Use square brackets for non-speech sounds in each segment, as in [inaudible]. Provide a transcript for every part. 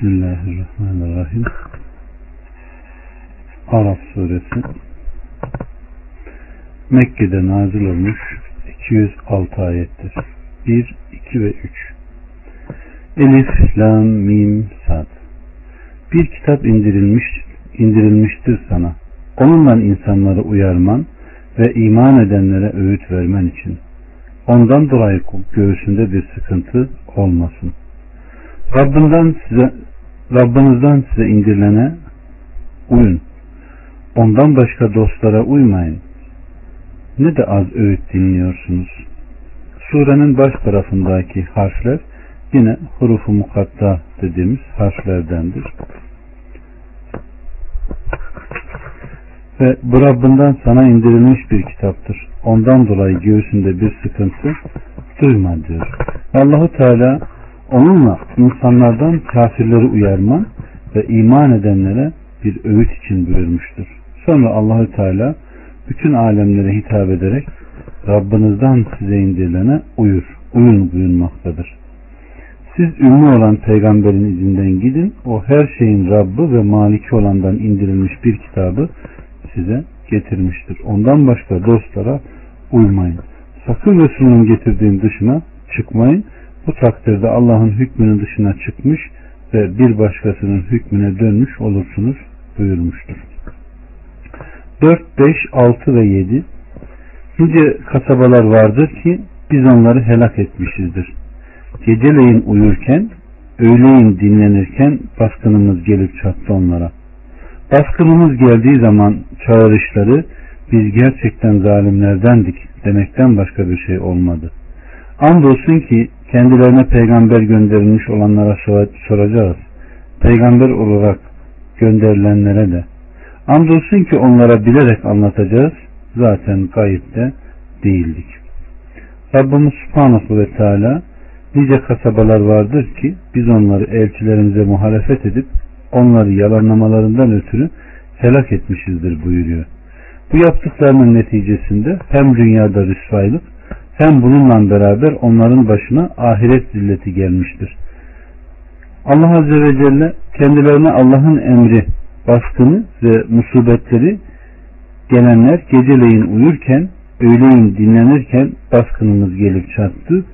Bismillahirrahmanirrahim. Araf suresi Mekke'de nazil olmuş 206 ayettir. 1, 2 ve 3 Elif, Lam, Mim, Sad Bir kitap indirilmiş, indirilmiştir sana. Onunla insanları uyarman ve iman edenlere öğüt vermen için. Ondan dolayı göğsünde bir sıkıntı olmasın. Rabbinden size Rabbinizden size indirilene uyun. Ondan başka dostlara uymayın. Ne de az öğüt dinliyorsunuz. Surenin baş tarafındaki harfler yine hurufu mukatta dediğimiz harflerdendir. Ve bu Rabbinden sana indirilmiş bir kitaptır. Ondan dolayı göğsünde bir sıkıntı duyma diyor. Allahu Teala onunla insanlardan kafirleri uyarman ve iman edenlere bir öğüt için buyurmuştur. Sonra Allahü Teala bütün alemlere hitap ederek Rabbinizden size indirilene uyur, uyun buyurmaktadır. Siz ünlü olan peygamberin izinden gidin, o her şeyin Rabbi ve maliki olandan indirilmiş bir kitabı size getirmiştir. Ondan başka dostlara uymayın. Sakın Resul'ün getirdiğin dışına çıkmayın. Bu takdirde Allah'ın hükmünün dışına çıkmış ve bir başkasının hükmüne dönmüş olursunuz buyurmuştur. 4, 5, 6 ve 7 Nice kasabalar vardır ki biz onları helak etmişizdir. Geceleyin uyurken, öğleyin dinlenirken baskınımız gelip çattı onlara. Baskınımız geldiği zaman çağrışları biz gerçekten zalimlerdendik demekten başka bir şey olmadı. Andolsun ki kendilerine peygamber gönderilmiş olanlara soracağız. Peygamber olarak gönderilenlere de. Andolsun ki onlara bilerek anlatacağız. Zaten gayipte değildik. Rabbimiz Subhanahu ve Teala nice kasabalar vardır ki biz onları elçilerimize muhalefet edip onları yalanlamalarından ötürü helak etmişizdir buyuruyor. Bu yaptıklarının neticesinde hem dünyada rüsvaylık hem bununla beraber onların başına ahiret zilleti gelmiştir. Allah Azze ve Celle kendilerine Allah'ın emri, baskını ve musibetleri gelenler geceleyin uyurken, öğleyin dinlenirken baskınımız gelip çattı.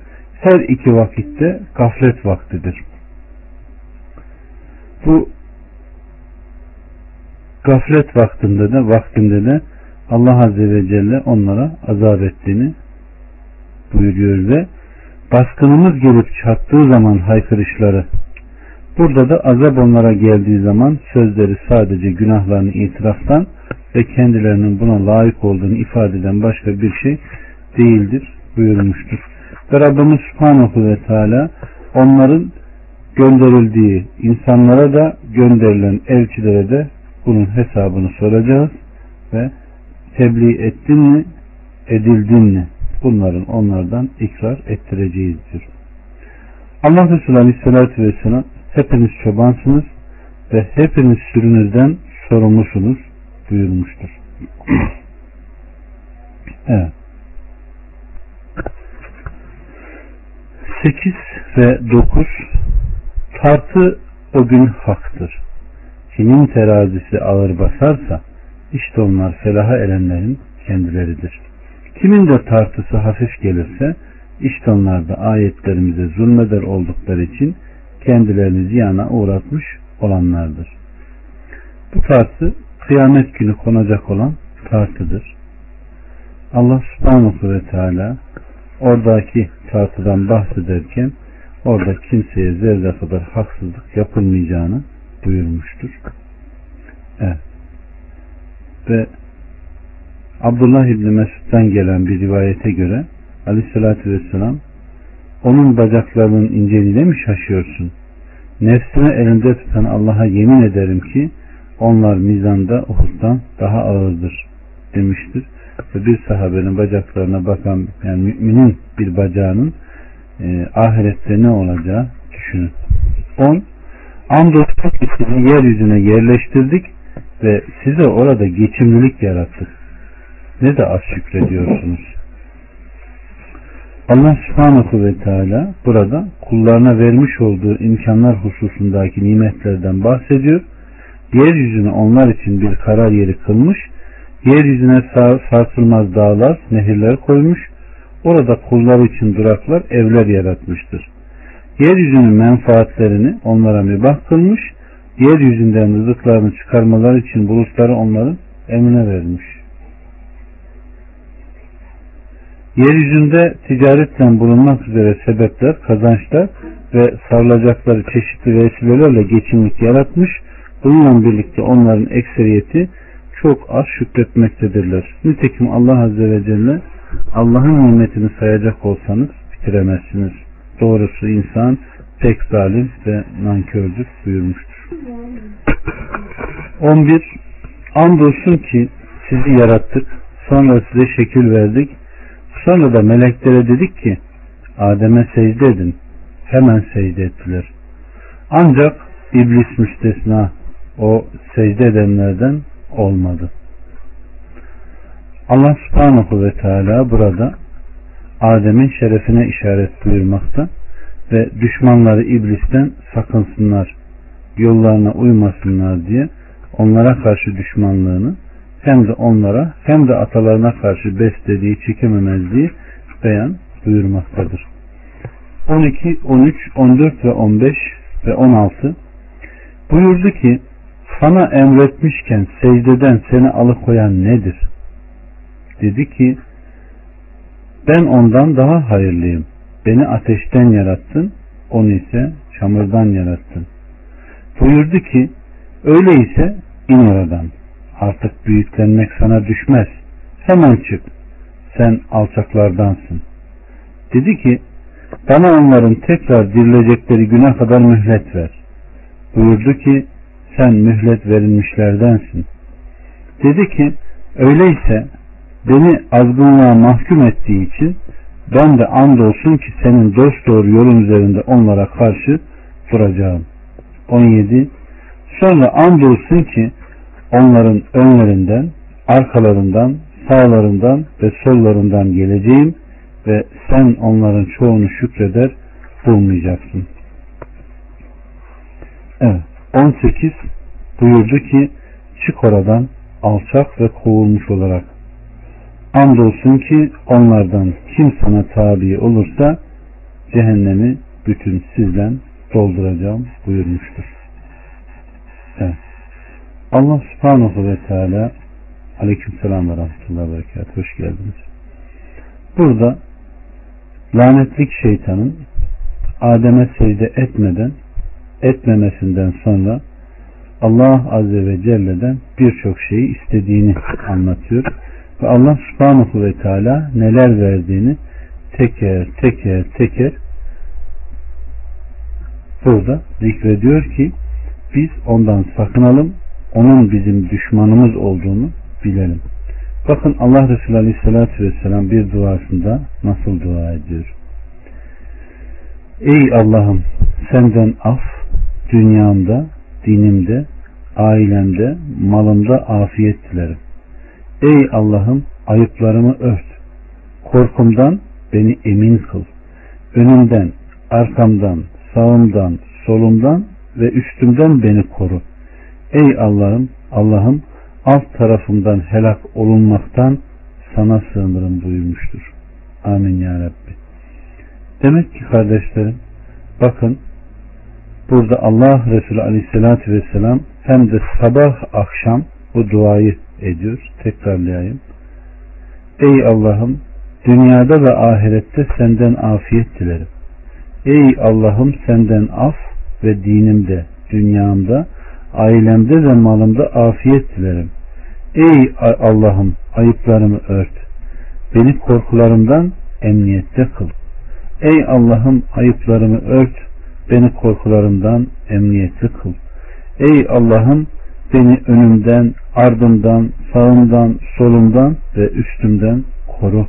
Her iki vakitte gaflet vaktidir. Bu gaflet vaktinde de vaktinde de Allah Azze ve Celle onlara azap ettiğini buyuruyor ve baskınımız gelip çattığı zaman haykırışları burada da azap onlara geldiği zaman sözleri sadece günahlarını itiraftan ve kendilerinin buna layık olduğunu ifade eden başka bir şey değildir buyurmuştur. Ve Rabbimiz Subhanahu ve Teala onların gönderildiği insanlara da gönderilen elçilere de bunun hesabını soracağız ve tebliğ ettin mi edildin mi bunların onlardan ikrar ettireceğizdir. Allah Resulü Aleyhisselatü Vesselam hepiniz çobansınız ve hepiniz sürünüzden sorumlusunuz buyurmuştur. [clears throat] evet. 8 ve 9 Tartı o gün haktır. Kimin terazisi ağır basarsa işte onlar felaha erenlerin kendileridir. Kimin de tartısı hafif gelirse işte da ayetlerimize zulmeder oldukları için kendilerini ziyana uğratmış olanlardır. Bu tartı kıyamet günü konacak olan tartıdır. Allah subhanahu ve teala oradaki tartıdan bahsederken orada kimseye zerre kadar haksızlık yapılmayacağını buyurmuştur. Evet. Ve Abdullah İbni Mesud'dan gelen bir rivayete göre aleyhissalatü vesselam onun bacaklarının inceliğine mi şaşıyorsun? Nefsime elinde tutan Allah'a yemin ederim ki onlar mizanda Uhud'dan daha ağırdır demiştir. Ve bir sahabenin bacaklarına bakan yani müminin bir bacağının e, ahirette ne olacağı düşünün. 10. Andolsun sizi yeryüzüne yerleştirdik ve size orada geçimlilik yarattık. Ne de az şükrediyorsunuz. Allah subhanahu ve teala burada kullarına vermiş olduğu imkanlar hususundaki nimetlerden bahsediyor. Yeryüzünü onlar için bir karar yeri kılmış, yeryüzüne sarsılmaz dağlar, nehirler koymuş, orada kullar için duraklar, evler yaratmıştır. Yeryüzünün menfaatlerini onlara mübah kılmış, yeryüzünden rızıklarını çıkarmalar için bulutları onların emrine vermiş. Yeryüzünde ticaretle bulunmak üzere sebepler, kazançlar ve sarılacakları çeşitli vesilelerle geçimlik yaratmış. Bununla birlikte onların ekseriyeti çok az şükretmektedirler. Nitekim Allah Azze ve Celle Allah'ın nimetini sayacak olsanız bitiremezsiniz. Doğrusu insan pek zalim ve nankördür buyurmuştur. 11. Andolsun ki sizi yarattık, sonra size şekil verdik, sonra da meleklere dedik ki Adem'e secde edin. Hemen secde ettiler. Ancak iblis müstesna o secde edenlerden olmadı. Allah subhanahu ve teala burada Adem'in şerefine işaret buyurmakta ve düşmanları iblisten sakınsınlar, yollarına uymasınlar diye onlara karşı düşmanlığını hem de onlara hem de atalarına karşı beslediği çekememezliği beyan buyurmaktadır. 12, 13, 14 ve 15 ve 16 buyurdu ki sana emretmişken secdeden seni alıkoyan nedir? Dedi ki ben ondan daha hayırlıyım. Beni ateşten yarattın, onu ise çamurdan yarattın. Buyurdu ki öyleyse in oradan. Artık büyüklenmek sana düşmez. Hemen çık. Sen alçaklardansın. Dedi ki bana onların tekrar dirilecekleri güne kadar mühlet ver. Buyurdu ki sen mühlet verilmişlerdensin. Dedi ki öyleyse beni azgınlığa mahkum ettiği için ben de andolsun ki senin dost doğru yolun üzerinde onlara karşı duracağım. 17. Sonra andolsun ki onların önlerinden, arkalarından, sağlarından ve sollarından geleceğim ve sen onların çoğunu şükreder bulmayacaksın. Evet. 18 buyurdu ki çık oradan alçak ve kovulmuş olarak. Andolsun ki onlardan kim sana tabi olursa cehennemi bütün sizden dolduracağım buyurmuştur. Evet. Allah subhanahu ve teala aleyküm selam ve rahmetullahi ve berekat. Hoş geldiniz. Burada lanetlik şeytanın Adem'e secde etmeden etmemesinden sonra Allah Azze ve Celle'den birçok şeyi istediğini anlatıyor. Ve Allah Subhanahu ve Teala neler verdiğini teker teker teker burada zikrediyor ki biz ondan sakınalım onun bizim düşmanımız olduğunu bilelim. Bakın Allah Resulü Aleyhisselatü Vesselam bir duasında nasıl dua ediyor. Ey Allah'ım senden af, dünyamda, dinimde, ailemde, malımda afiyet dilerim. Ey Allah'ım ayıplarımı ört. Korkumdan beni emin kıl. Önümden, arkamdan, sağımdan, solumdan ve üstümden beni koru. Ey Allah'ım, Allah'ım alt tarafımdan helak olunmaktan sana sığınırım buyurmuştur. Amin ya Rabbi. Demek ki kardeşlerim bakın burada Allah Resulü Aleyhisselatü Vesselam hem de sabah akşam bu duayı ediyor. Tekrarlayayım. Ey Allah'ım dünyada ve ahirette senden afiyet dilerim. Ey Allah'ım senden af ve dinimde, dünyamda, ailemde ve malımda afiyet dilerim. Ey Allah'ım ayıplarımı ört. Beni korkularımdan emniyette kıl. Ey Allah'ım ayıplarımı ört. Beni korkularımdan emniyette kıl. Ey Allah'ım beni önümden, ardımdan, sağımdan, solumdan ve üstümden koru.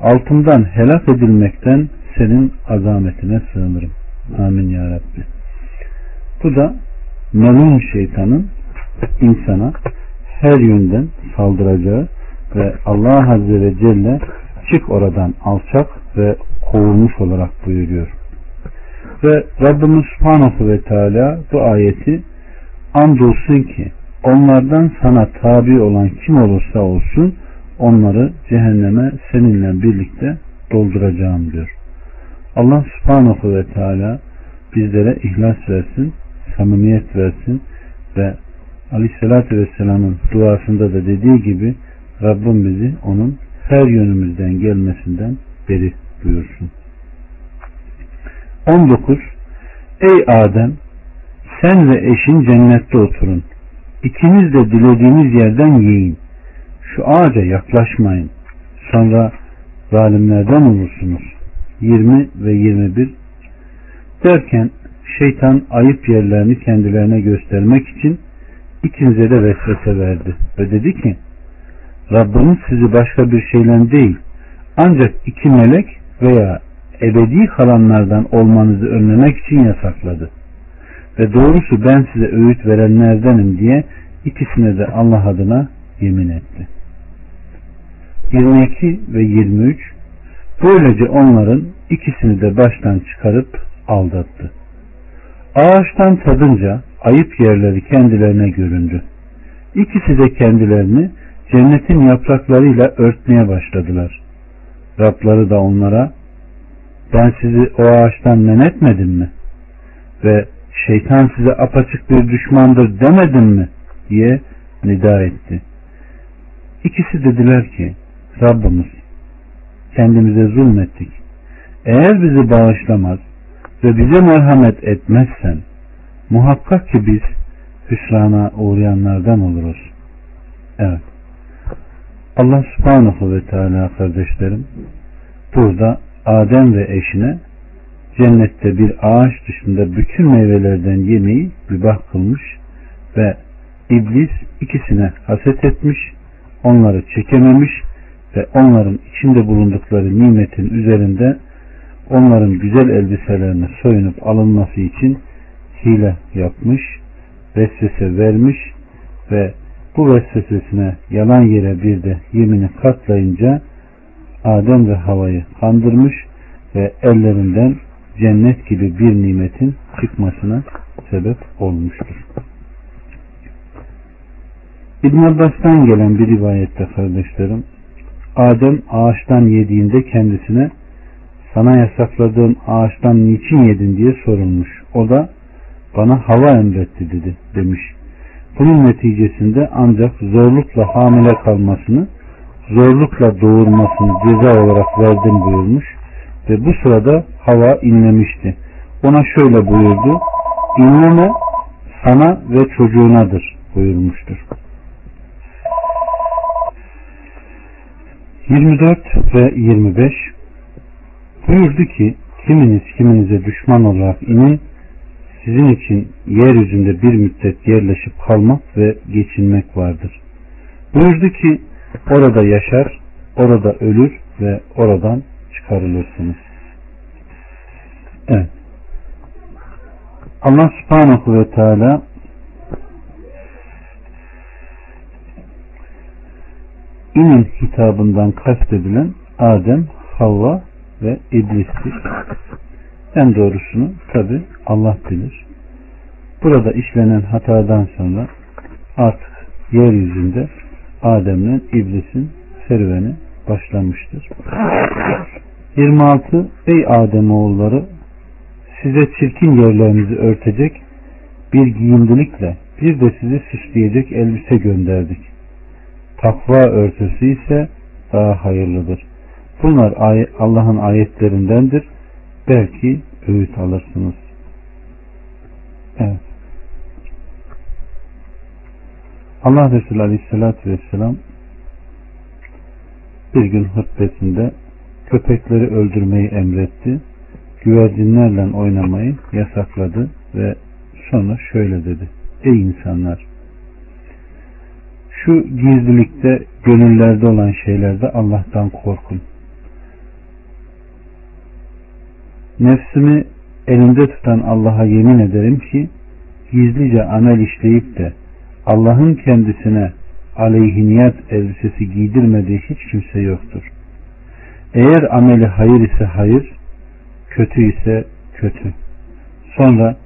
Altımdan helak edilmekten senin azametine sığınırım. Amin ya Rabbi. Bu da melun şeytanın insana her yönden saldıracağı ve Allah Azze ve Celle çık oradan alçak ve kovulmuş olarak buyuruyor. Ve Rabbimiz Subhanahu ve Teala bu ayeti andolsun ki onlardan sana tabi olan kim olursa olsun onları cehenneme seninle birlikte dolduracağım diyor. Allah subhanahu ve teala bizlere ihlas versin, samimiyet versin ve aleyhissalatü vesselamın duasında da dediği gibi Rabbim bizi onun her yönümüzden gelmesinden beri buyursun. 19. Ey Adem sen ve eşin cennette oturun. İkiniz de dilediğiniz yerden yiyin. Şu ağaca yaklaşmayın. Sonra zalimlerden olursunuz. 20 ve 21 derken şeytan ayıp yerlerini kendilerine göstermek için ikinize de vesvese verdi ve dedi ki Rabbiniz sizi başka bir şeyle değil ancak iki melek veya ebedi kalanlardan olmanızı önlemek için yasakladı. Ve doğrusu ben size öğüt verenlerdenim diye ikisine de Allah adına yemin etti. 22 ve 23 Böylece onların ikisini de baştan çıkarıp aldattı. Ağaçtan tadınca ayıp yerleri kendilerine göründü. İkisi de kendilerini cennetin yapraklarıyla örtmeye başladılar. Rabları da onlara ben sizi o ağaçtan men etmedim mi? Ve şeytan size apaçık bir düşmandır demedim mi? diye nida etti. İkisi dediler ki Rabbimiz kendimize zulmettik. Eğer bizi bağışlamaz ve bize merhamet etmezsen muhakkak ki biz hüsrana uğrayanlardan oluruz. Evet. Allah subhanahu ve teala kardeşlerim burada Adem ve eşine cennette bir ağaç dışında bütün meyvelerden yemeği mübah kılmış ve iblis ikisine haset etmiş, onları çekememiş ve onların içinde bulundukları nimetin üzerinde onların güzel elbiselerini soyunup alınması için hile yapmış, vesvese vermiş ve bu vesvesesine yalan yere bir de yemini katlayınca Adem ve Hava'yı kandırmış ve ellerinden cennet gibi bir nimetin çıkmasına sebep olmuştur. İbn Abbas'tan gelen bir rivayette kardeşlerim Adem ağaçtan yediğinde kendisine sana yasakladığım ağaçtan niçin yedin diye sorulmuş. O da bana hava emretti dedi demiş. Bunun neticesinde ancak zorlukla hamile kalmasını, zorlukla doğurmasını ceza olarak verdim buyurmuş ve bu sırada hava inlemişti. Ona şöyle buyurdu, inleme sana ve çocuğunadır buyurmuştur. 24 ve 25 buyurdu ki kiminiz kiminize düşman olarak inin sizin için yeryüzünde bir müddet yerleşip kalmak ve geçinmek vardır. Buyurdu ki orada yaşar, orada ölür ve oradan çıkarılırsınız. Evet. Allah subhanahu ve teala inin hitabından kastedilen Adem, Havva ve İblis'tir. En doğrusunu tabi Allah bilir. Burada işlenen hatadan sonra artık yeryüzünde Adem'le İblis'in serüveni başlamıştır. 26 Ey Adem oğulları size çirkin yerlerinizi örtecek bir giyimdilikle bir de sizi süsleyecek elbise gönderdik. Takva örtüsü ise daha hayırlıdır. Bunlar Allah'ın ayetlerindendir. Belki öğüt alırsınız. Evet. Allah Resulü Aleyhisselatü Vesselam bir gün hutbesinde köpekleri öldürmeyi emretti. Güvercinlerle oynamayı yasakladı ve sonra şöyle dedi. Ey insanlar! Şu gizlilikte gönüllerde olan şeylerde Allah'tan korkun. Nefsimi elinde tutan Allah'a yemin ederim ki gizlice amel işleyip de Allah'ın kendisine aleyhiniyat elbisesi giydirmediği hiç kimse yoktur. Eğer ameli hayır ise hayır, kötü ise kötü. Sonra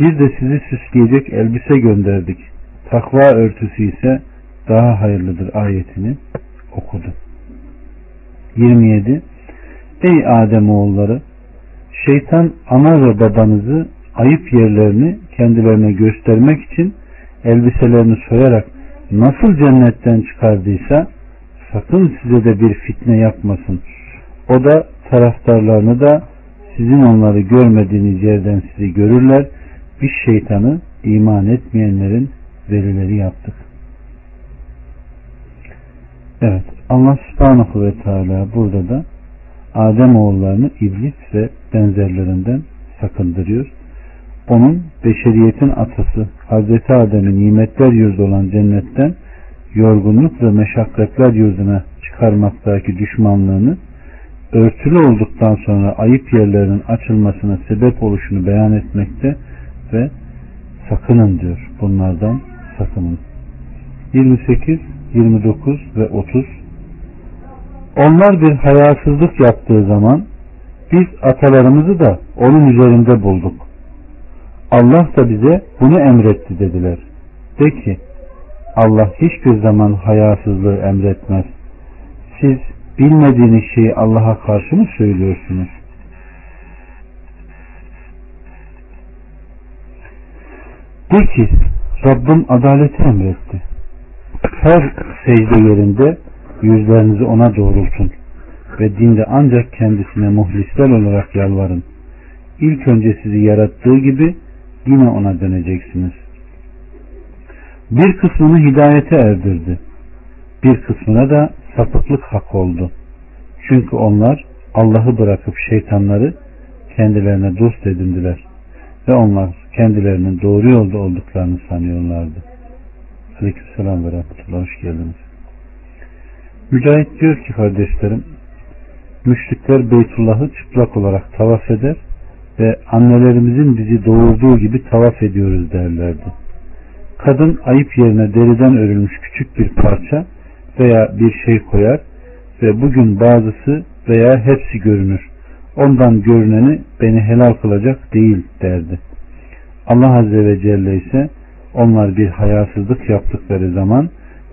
biz de sizi süsleyecek elbise gönderdik. Takva örtüsü ise daha hayırlıdır ayetini okudu. 27 Ey Adem oğulları şeytan ana ve babanızı ayıp yerlerini kendilerine göstermek için elbiselerini soyarak nasıl cennetten çıkardıysa sakın size de bir fitne yapmasın. O da taraftarlarını da sizin onları görmediğiniz yerden sizi görürler. Biz şeytanı iman etmeyenlerin velileri yaptık. Evet Allah subhanahu ve teala burada da Adem oğullarını iblis ve benzerlerinden sakındırıyor. Onun beşeriyetin atası Hazreti Adem'in nimetler yurdu olan cennetten yorgunluk ve meşakkatler yurduna çıkarmaktaki düşmanlığını örtülü olduktan sonra ayıp yerlerinin açılmasına sebep oluşunu beyan etmekte ve sakının diyor. Bunlardan sakının. 28, 29 ve 30 Onlar bir hayasızlık yaptığı zaman biz atalarımızı da onun üzerinde bulduk. Allah da bize bunu emretti dediler. De ki Allah hiçbir zaman hayasızlığı emretmez. Siz bilmediğiniz şeyi Allah'a karşı mı söylüyorsunuz? De ki Rabbim adaleti emretti. Her secde yerinde yüzlerinizi ona doğrultun ve dinde ancak kendisine muhlisler olarak yalvarın. İlk önce sizi yarattığı gibi yine ona döneceksiniz. Bir kısmını hidayete erdirdi. Bir kısmına da sapıklık hak oldu. Çünkü onlar Allah'ı bırakıp şeytanları kendilerine dost edindiler. Ve onlar kendilerinin doğru yolda olduklarını sanıyorlardı. Aleykümselam ve rahmetullah. Hoş geldiniz. Mücahit diyor ki kardeşlerim, müşrikler Beytullah'ı çıplak olarak tavaf eder ve annelerimizin bizi doğurduğu gibi tavaf ediyoruz derlerdi. Kadın ayıp yerine deriden örülmüş küçük bir parça veya bir şey koyar ve bugün bazısı veya hepsi görünür. Ondan görüneni beni helal kılacak değil derdi. Allah Azze ve Celle ise onlar bir hayasızlık yaptıkları zaman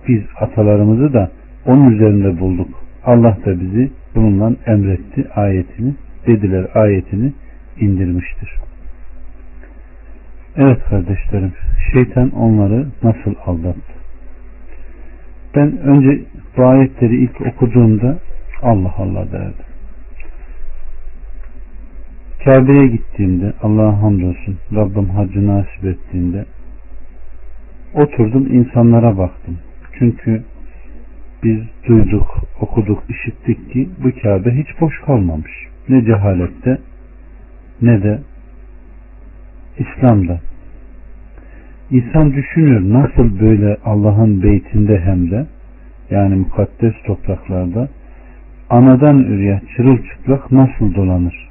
biz atalarımızı da onun üzerinde bulduk. Allah da bizi bununla emretti ayetini dediler ayetini indirmiştir. Evet kardeşlerim şeytan onları nasıl aldattı? Ben önce bu ayetleri ilk okuduğumda Allah Allah derdim. Kabe'ye gittiğimde Allah'a hamdolsun Rabbim hacı nasip ettiğinde oturdum insanlara baktım. Çünkü biz duyduk, okuduk, işittik ki bu Kabe hiç boş kalmamış. Ne cehalette ne de İslam'da. İnsan düşünüyor nasıl böyle Allah'ın beytinde hem de yani mukaddes topraklarda anadan üreye çırılçıplak nasıl dolanır?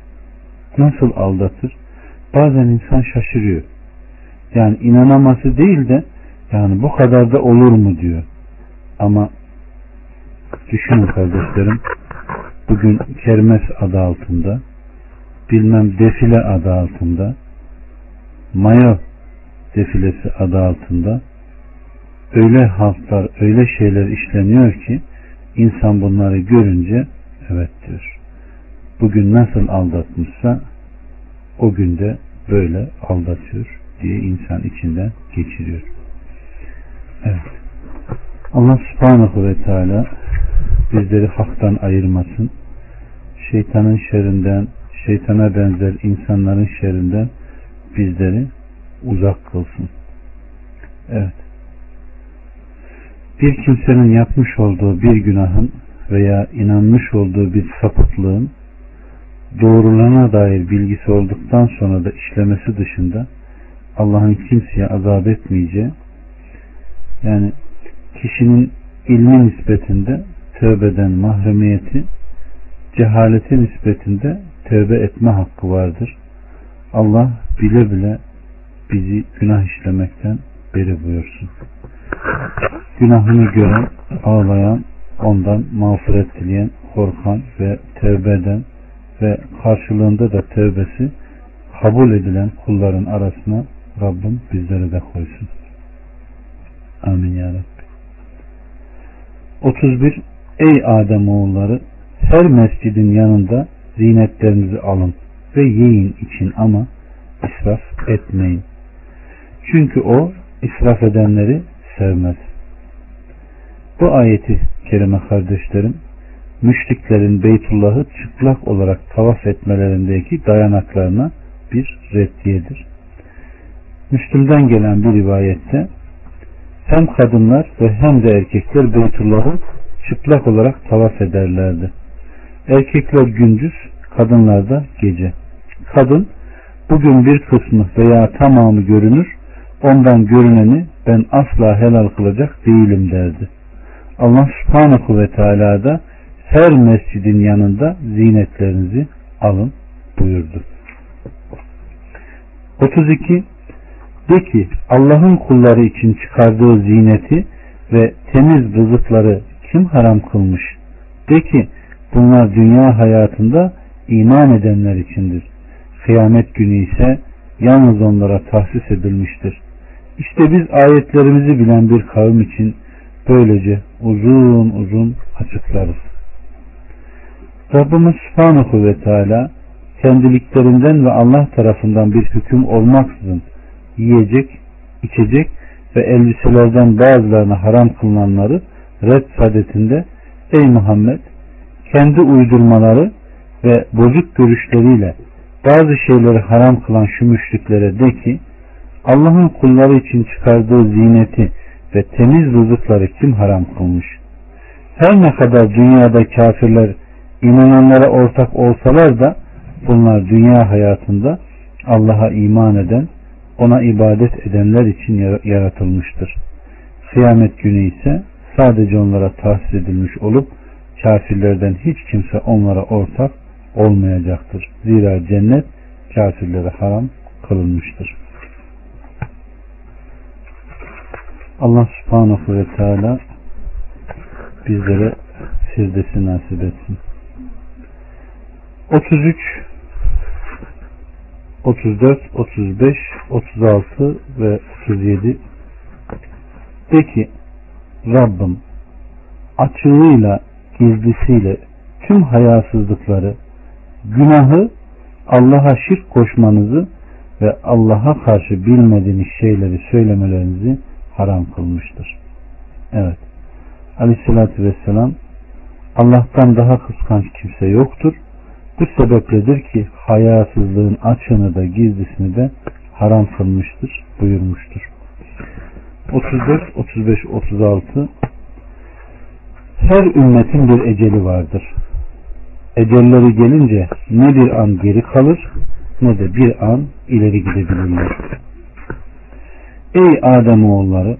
Nasıl aldatır? Bazen insan şaşırıyor. Yani inanaması değil de yani bu kadar da olur mu diyor. Ama düşünün kardeşlerim bugün kermes adı altında bilmem defile adı altında mayo defilesi adı altında öyle halklar, öyle şeyler işleniyor ki insan bunları görünce evet diyor. Bugün nasıl aldatmışsa o günde böyle aldatıyor diye insan içinden geçiriyor. Evet. Allah subhanahu ve teala bizleri haktan ayırmasın. Şeytanın şerrinden, şeytana benzer insanların şerrinden bizleri uzak kılsın. Evet. Bir kimsenin yapmış olduğu bir günahın veya inanmış olduğu bir sapıklığın doğrulana dair bilgisi olduktan sonra da işlemesi dışında Allah'ın kimseye azap etmeyeceği yani kişinin ilmi nispetinde tövbeden mahremiyeti cehaleti nispetinde tövbe etme hakkı vardır. Allah bile bile bizi günah işlemekten beri buyursun. Günahını gören, ağlayan, ondan mağfiret dileyen, korkan ve tevbe eden ve karşılığında da tövbesi kabul edilen kulların arasına Rabbim bizleri de koysun. Amin ya Rabbi. 31. Ey Adem oğulları her mescidin yanında zinetlerinizi alın ve yiyin için ama israf etmeyin. Çünkü o israf edenleri sevmez. Bu ayeti kerime kardeşlerim müşriklerin Beytullah'ı çıplak olarak tavaf etmelerindeki dayanaklarına bir reddiyedir. Müslüm'den gelen bir rivayette hem kadınlar ve hem de erkekler Beytullah'ı çıplak olarak tavaf ederlerdi. Erkekler gündüz, kadınlar da gece. Kadın bugün bir kısmı veya tamamı görünür, ondan görüneni ben asla helal kılacak değilim derdi. Allah subhanahu ve teala da her mescidin yanında zinetlerinizi alın buyurdu. 32 De ki Allah'ın kulları için çıkardığı zineti ve temiz rızıkları kim haram kılmış? De ki bunlar dünya hayatında iman edenler içindir. Kıyamet günü ise yalnız onlara tahsis edilmiştir. İşte biz ayetlerimizi bilen bir kavim için böylece uzun uzun açıklarız. Rabbimiz Subhanahu ve Teala kendiliklerinden ve Allah tarafından bir hüküm olmaksızın yiyecek, içecek ve elbiselerden bazılarına haram kılınanları red sadetinde ey Muhammed kendi uydurmaları ve bozuk görüşleriyle bazı şeyleri haram kılan şu müşriklere de ki Allah'ın kulları için çıkardığı zineti ve temiz rızıkları kim haram kılmış? Her ne kadar dünyada kafirler inananlara ortak olsalar da bunlar dünya hayatında Allah'a iman eden, ona ibadet edenler için yaratılmıştır. Kıyamet günü ise sadece onlara tahsis edilmiş olup kafirlerden hiç kimse onlara ortak olmayacaktır. Zira cennet kafirlere haram kılınmıştır. Allah subhanahu ve teala bizlere firdesi nasip etsin. 33 34 35 36 ve 37 de ki Rabbim açığıyla gizlisiyle tüm hayasızlıkları günahı Allah'a şirk koşmanızı ve Allah'a karşı bilmediğiniz şeyleri söylemelerinizi haram kılmıştır. Evet. Aleyhissalatü vesselam Allah'tan daha kıskanç kimse yoktur. Bu sebepledir ki hayasızlığın açığını da gizlisini de haram kılmıştır buyurmuştur. 34, 35, 36 Her ümmetin bir eceli vardır. Ecelleri gelince ne bir an geri kalır ne de bir an ileri gidebilirler. Ey Adem oğulları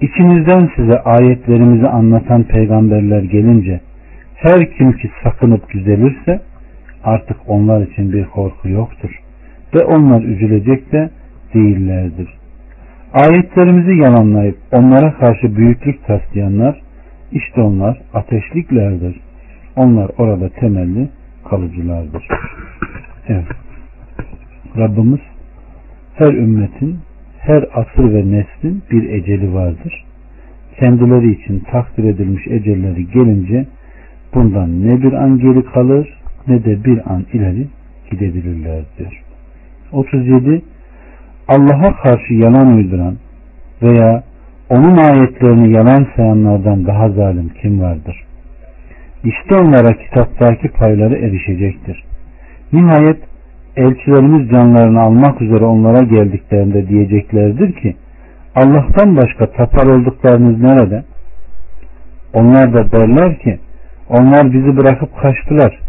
içinizden size ayetlerimizi anlatan peygamberler gelince her kim ki sakınıp düzelirse artık onlar için bir korku yoktur ve onlar üzülecek de değillerdir. Ayetlerimizi yalanlayıp onlara karşı büyüklük taslayanlar işte onlar ateşliklerdir. Onlar orada temelli kalıcılardır. Evet. Rabbimiz her ümmetin her asır ve neslin bir eceli vardır. Kendileri için takdir edilmiş ecelleri gelince bundan ne bir an geri kalır ne de bir an ileri gidebilirler diyor. 37 Allah'a karşı yalan uyduran veya onun ayetlerini yalan sayanlardan daha zalim kim vardır? İşte onlara kitaptaki payları erişecektir. Nihayet elçilerimiz canlarını almak üzere onlara geldiklerinde diyeceklerdir ki Allah'tan başka tapar olduklarınız nerede? Onlar da derler ki onlar bizi bırakıp kaçtılar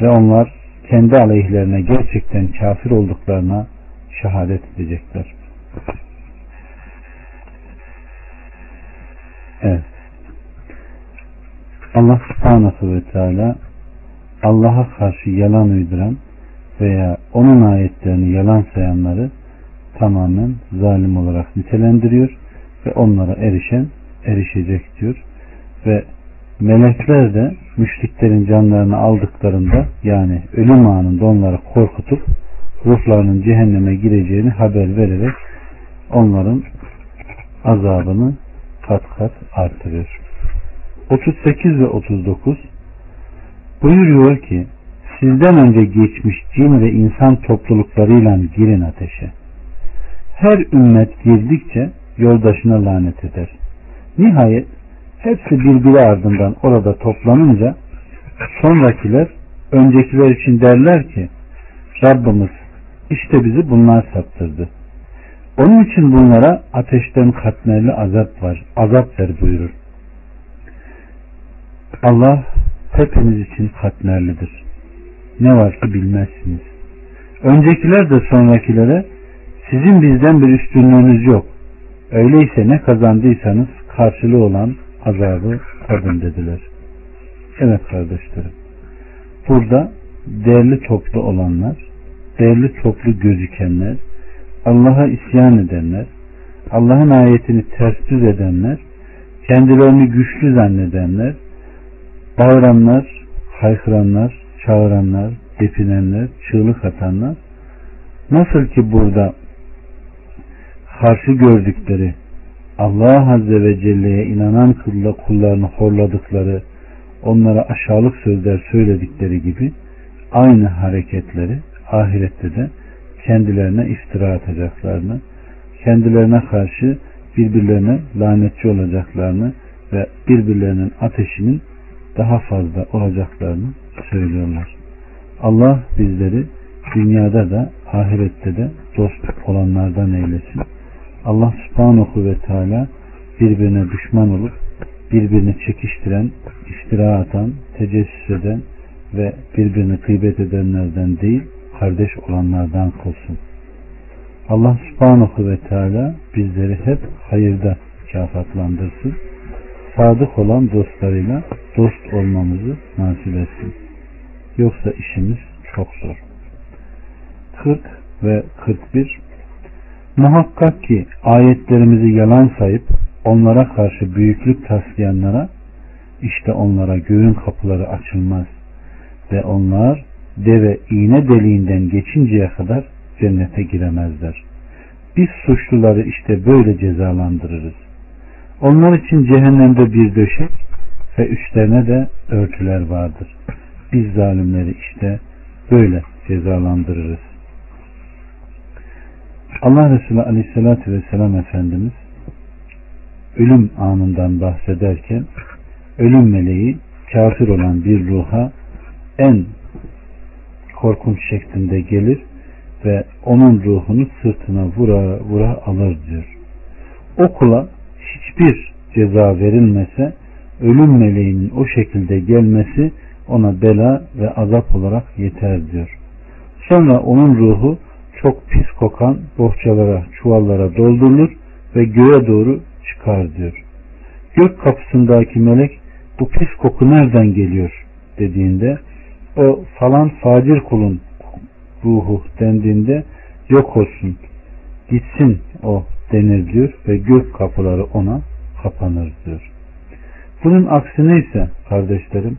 ve onlar kendi aleyhlerine gerçekten kafir olduklarına şehadet edecekler. Evet. Allah subhanahu ve teala Allah'a karşı yalan uyduran veya onun ayetlerini yalan sayanları tamamen zalim olarak nitelendiriyor ve onlara erişen erişecek diyor ve melekler de müşriklerin canlarını aldıklarında yani ölüm anında onları korkutup ruhlarının cehenneme gireceğini haber vererek onların azabını kat kat artırıyor. 38 ve 39 buyuruyor ki sizden önce geçmiş cin ve insan topluluklarıyla girin ateşe. Her ümmet girdikçe yoldaşına lanet eder. Nihayet hepsi birbiri ardından orada toplanınca sonrakiler öncekiler için derler ki Rabbimiz işte bizi bunlar saptırdı. Onun için bunlara ateşten katmerli azap var. Azap ver buyurur. Allah hepiniz için katmerlidir. Ne var ki bilmezsiniz. Öncekiler de sonrakilere sizin bizden bir üstünlüğünüz yok. Öyleyse ne kazandıysanız karşılığı olan azabı tadın dediler. Evet kardeşlerim. Burada değerli toplu olanlar, değerli toplu gözükenler, Allah'a isyan edenler, Allah'ın ayetini ters düz edenler, kendilerini güçlü zannedenler, bağıranlar, haykıranlar, çağıranlar, depinenler, çığlık atanlar, nasıl ki burada karşı gördükleri Allah Azze ve Celle'ye inanan kılla kullarını horladıkları, onlara aşağılık sözler söyledikleri gibi aynı hareketleri ahirette de kendilerine iftira atacaklarını, kendilerine karşı birbirlerine lanetçi olacaklarını ve birbirlerinin ateşinin daha fazla olacaklarını söylüyorlar. Allah bizleri dünyada da ahirette de dost olanlardan eylesin. Allah subhanahu ve teala birbirine düşman olup birbirini çekiştiren, iftira atan, tecessüs eden ve birbirini gıybet edenlerden değil, kardeş olanlardan kılsın. Allah subhanahu ve teala bizleri hep hayırda mükafatlandırsın. Sadık olan dostlarıyla dost olmamızı nasip etsin. Yoksa işimiz çok zor. 40 ve 41 Muhakkak ki ayetlerimizi yalan sayıp onlara karşı büyüklük taslayanlara işte onlara göğün kapıları açılmaz ve onlar deve iğne deliğinden geçinceye kadar cennete giremezler. Biz suçluları işte böyle cezalandırırız. Onlar için cehennemde bir döşek ve üstlerine de örtüler vardır. Biz zalimleri işte böyle cezalandırırız. Allah Resulü Aleyhisselatü Vesselam Efendimiz ölüm anından bahsederken ölüm meleği kafir olan bir ruha en korkunç şeklinde gelir ve onun ruhunu sırtına vura vura alır diyor. O kula hiçbir ceza verilmese ölüm meleğinin o şekilde gelmesi ona bela ve azap olarak yeter diyor. Sonra onun ruhu çok pis kokan bohçalara, çuvallara doldurulur ve göğe doğru çıkar diyor. Gök kapısındaki melek bu pis koku nereden geliyor dediğinde o falan facir kulun ruhu dendiğinde yok olsun gitsin o denir diyor ve gök kapıları ona kapanır diyor. Bunun aksine ise kardeşlerim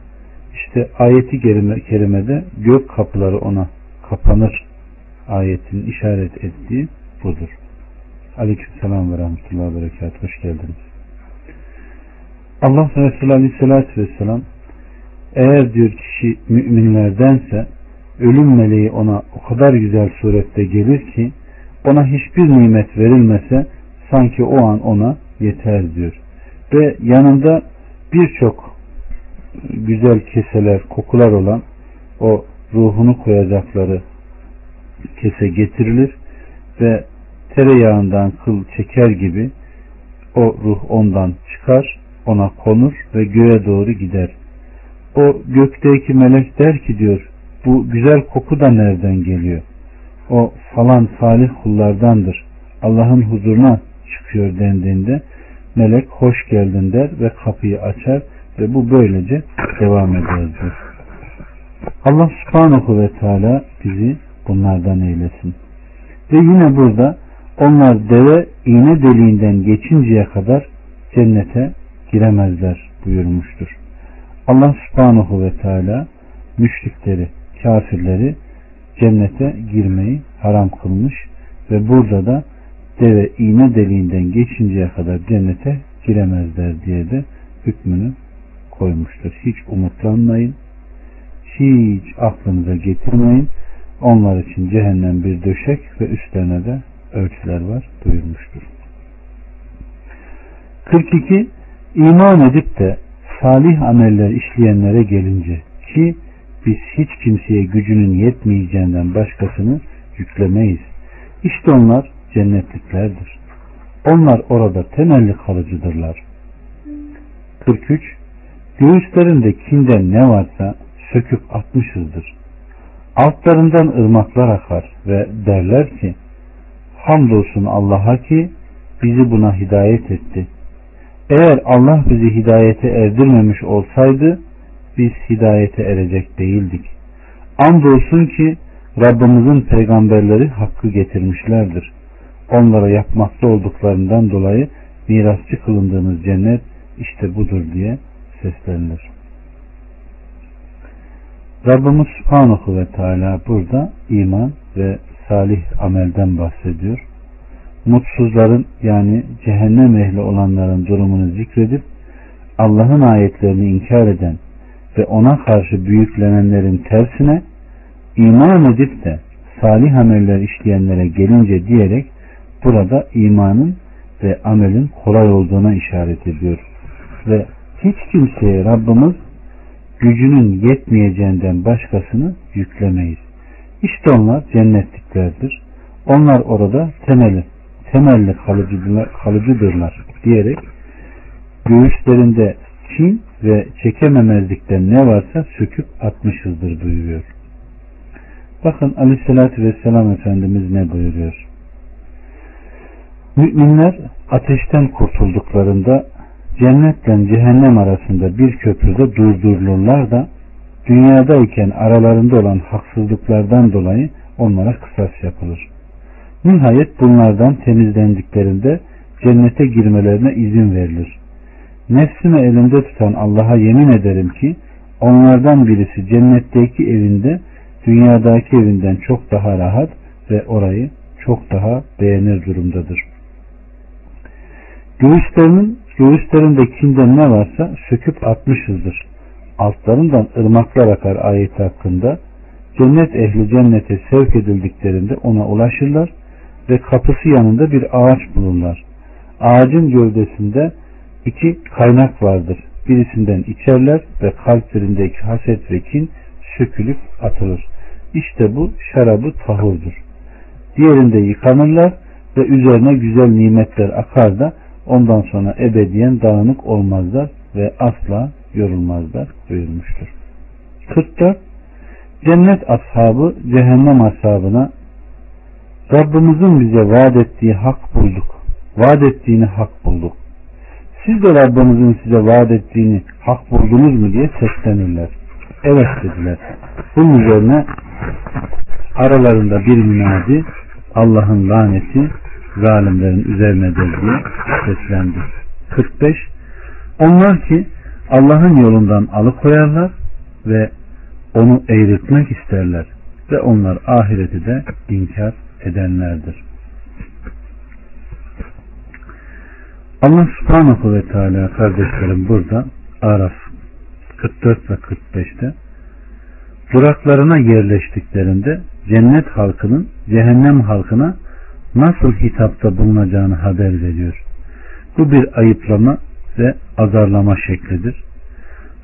işte ayeti kerimede gök kapıları ona kapanır ayetin işaret ettiği budur. Aleykümselam ve rahmetullahi ve berekat. Hoş geldiniz. Allah Resulü Aleyhisselatü Vesselam eğer diyor kişi müminlerdense ölüm meleği ona o kadar güzel surette gelir ki ona hiçbir nimet verilmese sanki o an ona yeter diyor. Ve yanında birçok güzel keseler, kokular olan o ruhunu koyacakları kese getirilir ve tereyağından kıl çeker gibi o ruh ondan çıkar, ona konur ve göğe doğru gider. O gökteki melek der ki diyor, bu güzel koku da nereden geliyor? O falan salih kullardandır. Allah'ın huzuruna çıkıyor dendiğinde melek hoş geldin der ve kapıyı açar ve bu böylece devam eder. Allah subhanahu ve teala bizi bunlardan eylesin. Ve yine burada onlar deve iğne deliğinden geçinceye kadar cennete giremezler buyurmuştur. Allah subhanahu ve teala müşrikleri, kafirleri cennete girmeyi haram kılmış ve burada da deve iğne deliğinden geçinceye kadar cennete giremezler diye de hükmünü koymuştur. Hiç umutlanmayın. Hiç aklınıza getirmeyin. Onlar için cehennem bir döşek ve üstlerine de ölçüler var buyurmuştur. 42. İman edip de salih ameller işleyenlere gelince ki biz hiç kimseye gücünün yetmeyeceğinden başkasını yüklemeyiz. İşte onlar cennetliklerdir. Onlar orada temelli kalıcıdırlar. 43. Göğüslerinde kinden ne varsa söküp atmışızdır. Altlarından ırmaklar akar ve derler ki Hamdolsun Allah'a ki bizi buna hidayet etti. Eğer Allah bizi hidayete erdirmemiş olsaydı biz hidayete erecek değildik. Andolsun ki Rabbimizin peygamberleri hakkı getirmişlerdir. Onlara yapmakta olduklarından dolayı mirasçı kılındığınız cennet işte budur diye seslenilir. Rabbimiz Subhanahu ve Teala burada iman ve salih amelden bahsediyor. Mutsuzların yani cehennem ehli olanların durumunu zikredip Allah'ın ayetlerini inkar eden ve ona karşı büyüklenenlerin tersine iman edip de salih ameller işleyenlere gelince diyerek burada imanın ve amelin kolay olduğuna işaret ediyor. Ve hiç kimseye Rabbimiz gücünün yetmeyeceğinden başkasını yüklemeyiz. İşte onlar cennetliklerdir. Onlar orada temeli, temelli kalıcıdırlar, diyerek göğüslerinde kin ve çekememezlikten ne varsa söküp atmışızdır buyuruyor. Bakın aleyhissalatü vesselam Efendimiz ne buyuruyor? Müminler ateşten kurtulduklarında cennetle cehennem arasında bir köprüde durdurulurlar da dünyadayken aralarında olan haksızlıklardan dolayı onlara kısas yapılır. Nihayet bunlardan temizlendiklerinde cennete girmelerine izin verilir. Nefsimi elimde tutan Allah'a yemin ederim ki onlardan birisi cennetteki evinde dünyadaki evinden çok daha rahat ve orayı çok daha beğenir durumdadır. Göğüslerinin göğüslerinde kinden ne varsa söküp atmışızdır. Altlarından ırmaklar akar ayeti hakkında cennet ehli cennete sevk edildiklerinde ona ulaşırlar ve kapısı yanında bir ağaç bulurlar. Ağacın gövdesinde iki kaynak vardır. Birisinden içerler ve kalplerindeki haset ve kin sökülüp atılır. İşte bu şarabı tahurdur. Diğerinde yıkanırlar ve üzerine güzel nimetler akar da ondan sonra ebediyen dağınık olmazlar ve asla yorulmazlar buyurmuştur. 44. Cennet ashabı cehennem ashabına Rabbimizin bize vaat ettiği hak bulduk. Vaat ettiğini hak bulduk. Siz de Rabbinizin size vaat ettiğini hak buldunuz mu diye seslenirler. Evet dediler. Bunun üzerine aralarında bir münadi Allah'ın laneti zalimlerin üzerinedir diye seslendi. 45. Onlar ki Allah'ın yolundan alıkoyarlar ve onu eğritmek isterler ve onlar ahireti de inkar edenlerdir. Allah subhanahu ve teala kardeşlerim burada Araf 44 ve 45'te duraklarına yerleştiklerinde cennet halkının cehennem halkına nasıl hitapta bulunacağını haber veriyor. Bu bir ayıplama ve azarlama şeklidir.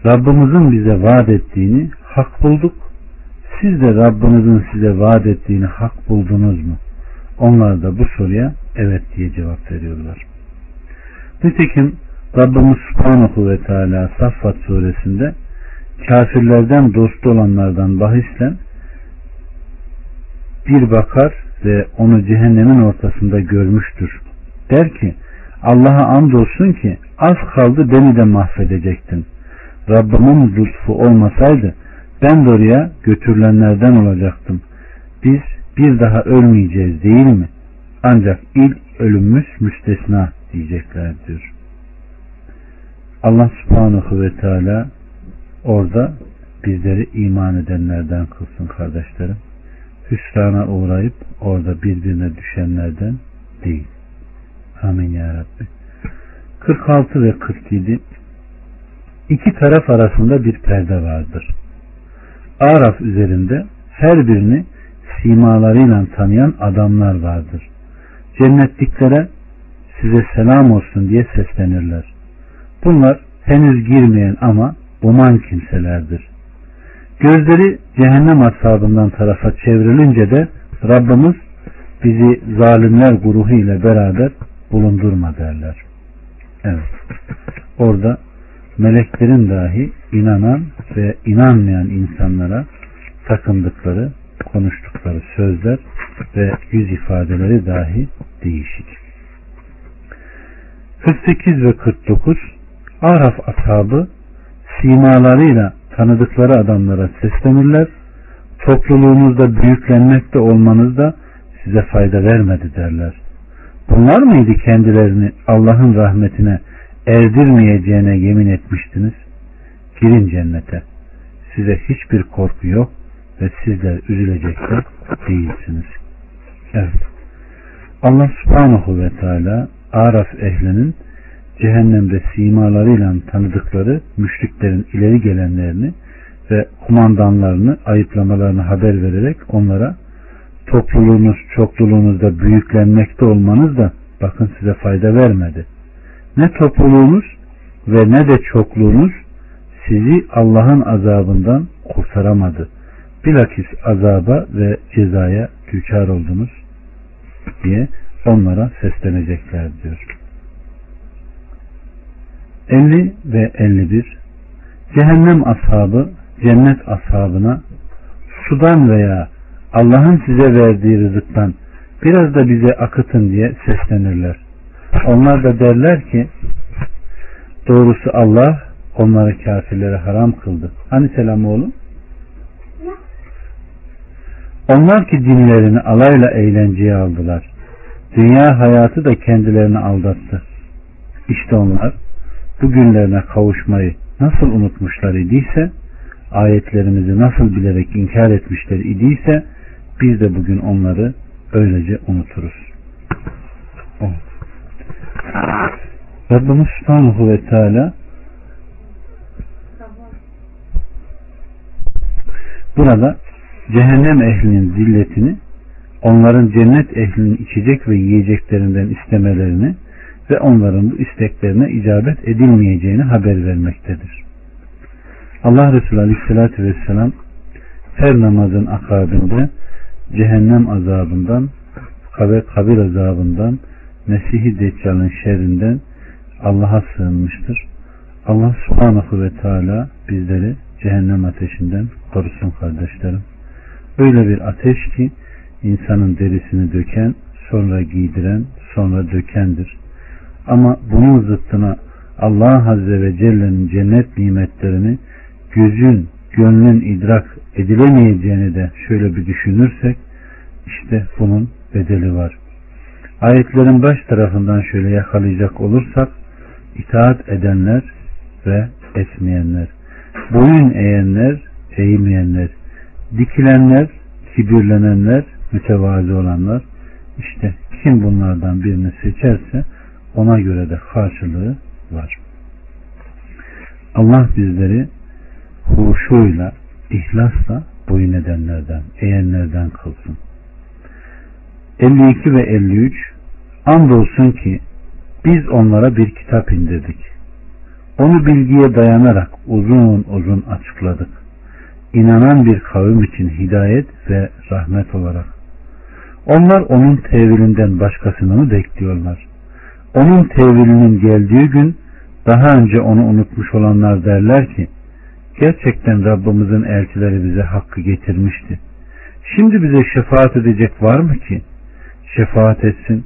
Rabbimizin bize vaat ettiğini hak bulduk. Siz de Rabbinizin size vaat ettiğini hak buldunuz mu? Onlar da bu soruya evet diye cevap veriyorlar. Nitekim Rabbimiz Subhanahu ve Teala Saffat suresinde kafirlerden dostu olanlardan bahislen bir bakar ve onu cehennemin ortasında görmüştür. Der ki Allah'a andolsun ki az kaldı beni de mahvedecektin. Rabbimin lütfu olmasaydı ben de oraya götürülenlerden olacaktım. Biz bir daha ölmeyeceğiz değil mi? Ancak ilk ölümümüz müstesna diyecekler diyor. Allah subhanahu ve teala orada bizleri iman edenlerden kılsın kardeşlerim. Hüsrana uğrayıp orada birbirine düşenlerden değil. Amin ya Rabbi. 46 ve 47 İki taraf arasında bir perde vardır. Araf üzerinde her birini simalarıyla tanıyan adamlar vardır. Cennetliklere size selam olsun diye seslenirler. Bunlar henüz girmeyen ama uman kimselerdir. Gözleri cehennem ashabından tarafa çevrilince de Rabbimiz bizi zalimler grubu ile beraber bulundurma derler. Evet. Orada meleklerin dahi inanan ve inanmayan insanlara takındıkları, konuştukları sözler ve yüz ifadeleri dahi değişik. 48 ve 49 Araf ashabı simalarıyla tanıdıkları adamlara seslenirler. Topluluğunuzda büyüklenmekte olmanız da size fayda vermedi derler. Bunlar mıydı kendilerini Allah'ın rahmetine erdirmeyeceğine yemin etmiştiniz? Girin cennete. Size hiçbir korku yok ve sizler üzülecekler değilsiniz. Evet. Allah subhanahu ve teala Araf ehlinin cehennemde simalarıyla tanıdıkları müşriklerin ileri gelenlerini ve kumandanlarını ayıplamalarını haber vererek onlara topluluğunuz çokluluğunuzda büyüklenmekte olmanız da bakın size fayda vermedi. Ne topluluğunuz ve ne de çokluğunuz sizi Allah'ın azabından kurtaramadı. Bilakis azaba ve cezaya düçar oldunuz diye onlara seslenecekler diyor. 50 ve 51 Cehennem ashabı cennet ashabına sudan veya Allah'ın size verdiği rızıktan biraz da bize akıtın diye seslenirler. Onlar da derler ki doğrusu Allah onları kafirlere haram kıldı. Hani selam oğlum? Onlar ki dinlerini alayla eğlenceye aldılar. Dünya hayatı da kendilerini aldattı. İşte onlar bu günlerine kavuşmayı nasıl unutmuşlar idiyse, ayetlerimizi nasıl bilerek inkar etmişler idiyse, biz de bugün onları öylece unuturuz. Oh. Rabbimiz Subhanahu ve Teala burada cehennem ehlinin zilletini onların cennet ehlinin içecek ve yiyeceklerinden istemelerini ve onların bu isteklerine icabet edilmeyeceğini haber vermektedir. Allah Resulü Aleyhisselatü Vesselam her namazın akabinde cehennem azabından ve kabir azabından Mesih-i Deccal'ın şerrinden Allah'a sığınmıştır. Allah subhanahu ve teala bizleri cehennem ateşinden korusun kardeşlerim. Öyle bir ateş ki insanın derisini döken, sonra giydiren, sonra dökendir. Ama bunun zıttına Allah Azze ve Celle'nin cennet nimetlerini gözün, gönlün idrak edilemeyeceğini de şöyle bir düşünürsek işte bunun bedeli var. Ayetlerin baş tarafından şöyle yakalayacak olursak itaat edenler ve etmeyenler, boyun eğenler, eğmeyenler, dikilenler, kibirlenenler, mütevazi olanlar, işte kim bunlardan birini seçerse ona göre de karşılığı var. Allah bizleri huşuyla, ihlasla boyun edenlerden, eğenlerden kılsın. 52 ve 53 Andolsun ki biz onlara bir kitap indirdik. Onu bilgiye dayanarak uzun uzun açıkladık. İnanan bir kavim için hidayet ve rahmet olarak. Onlar onun tevilinden başkasını mı bekliyorlar? Onun tevilinin geldiği gün daha önce onu unutmuş olanlar derler ki gerçekten Rabbimizin elçileri bize hakkı getirmişti. Şimdi bize şefaat edecek var mı ki? Şefaat etsin.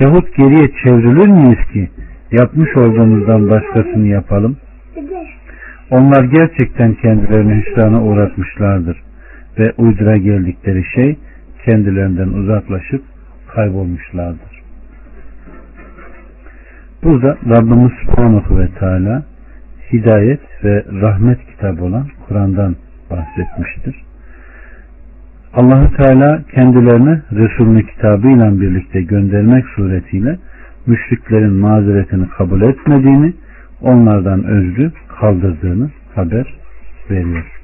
Yahut geriye çevrilir miyiz ki yapmış olduğumuzdan başkasını yapalım? Onlar gerçekten kendilerini hüsrana uğratmışlardır ve uydura geldikleri şey kendilerinden uzaklaşıp kaybolmuşlardır. Burada Rabbimiz Subhanahu ve Teala hidayet ve rahmet kitabı olan Kur'an'dan bahsetmiştir. Allahu Teala kendilerine Resulünü kitabıyla birlikte göndermek suretiyle müşriklerin mazeretini kabul etmediğini, onlardan özrü kaldırdığını haber veriyor.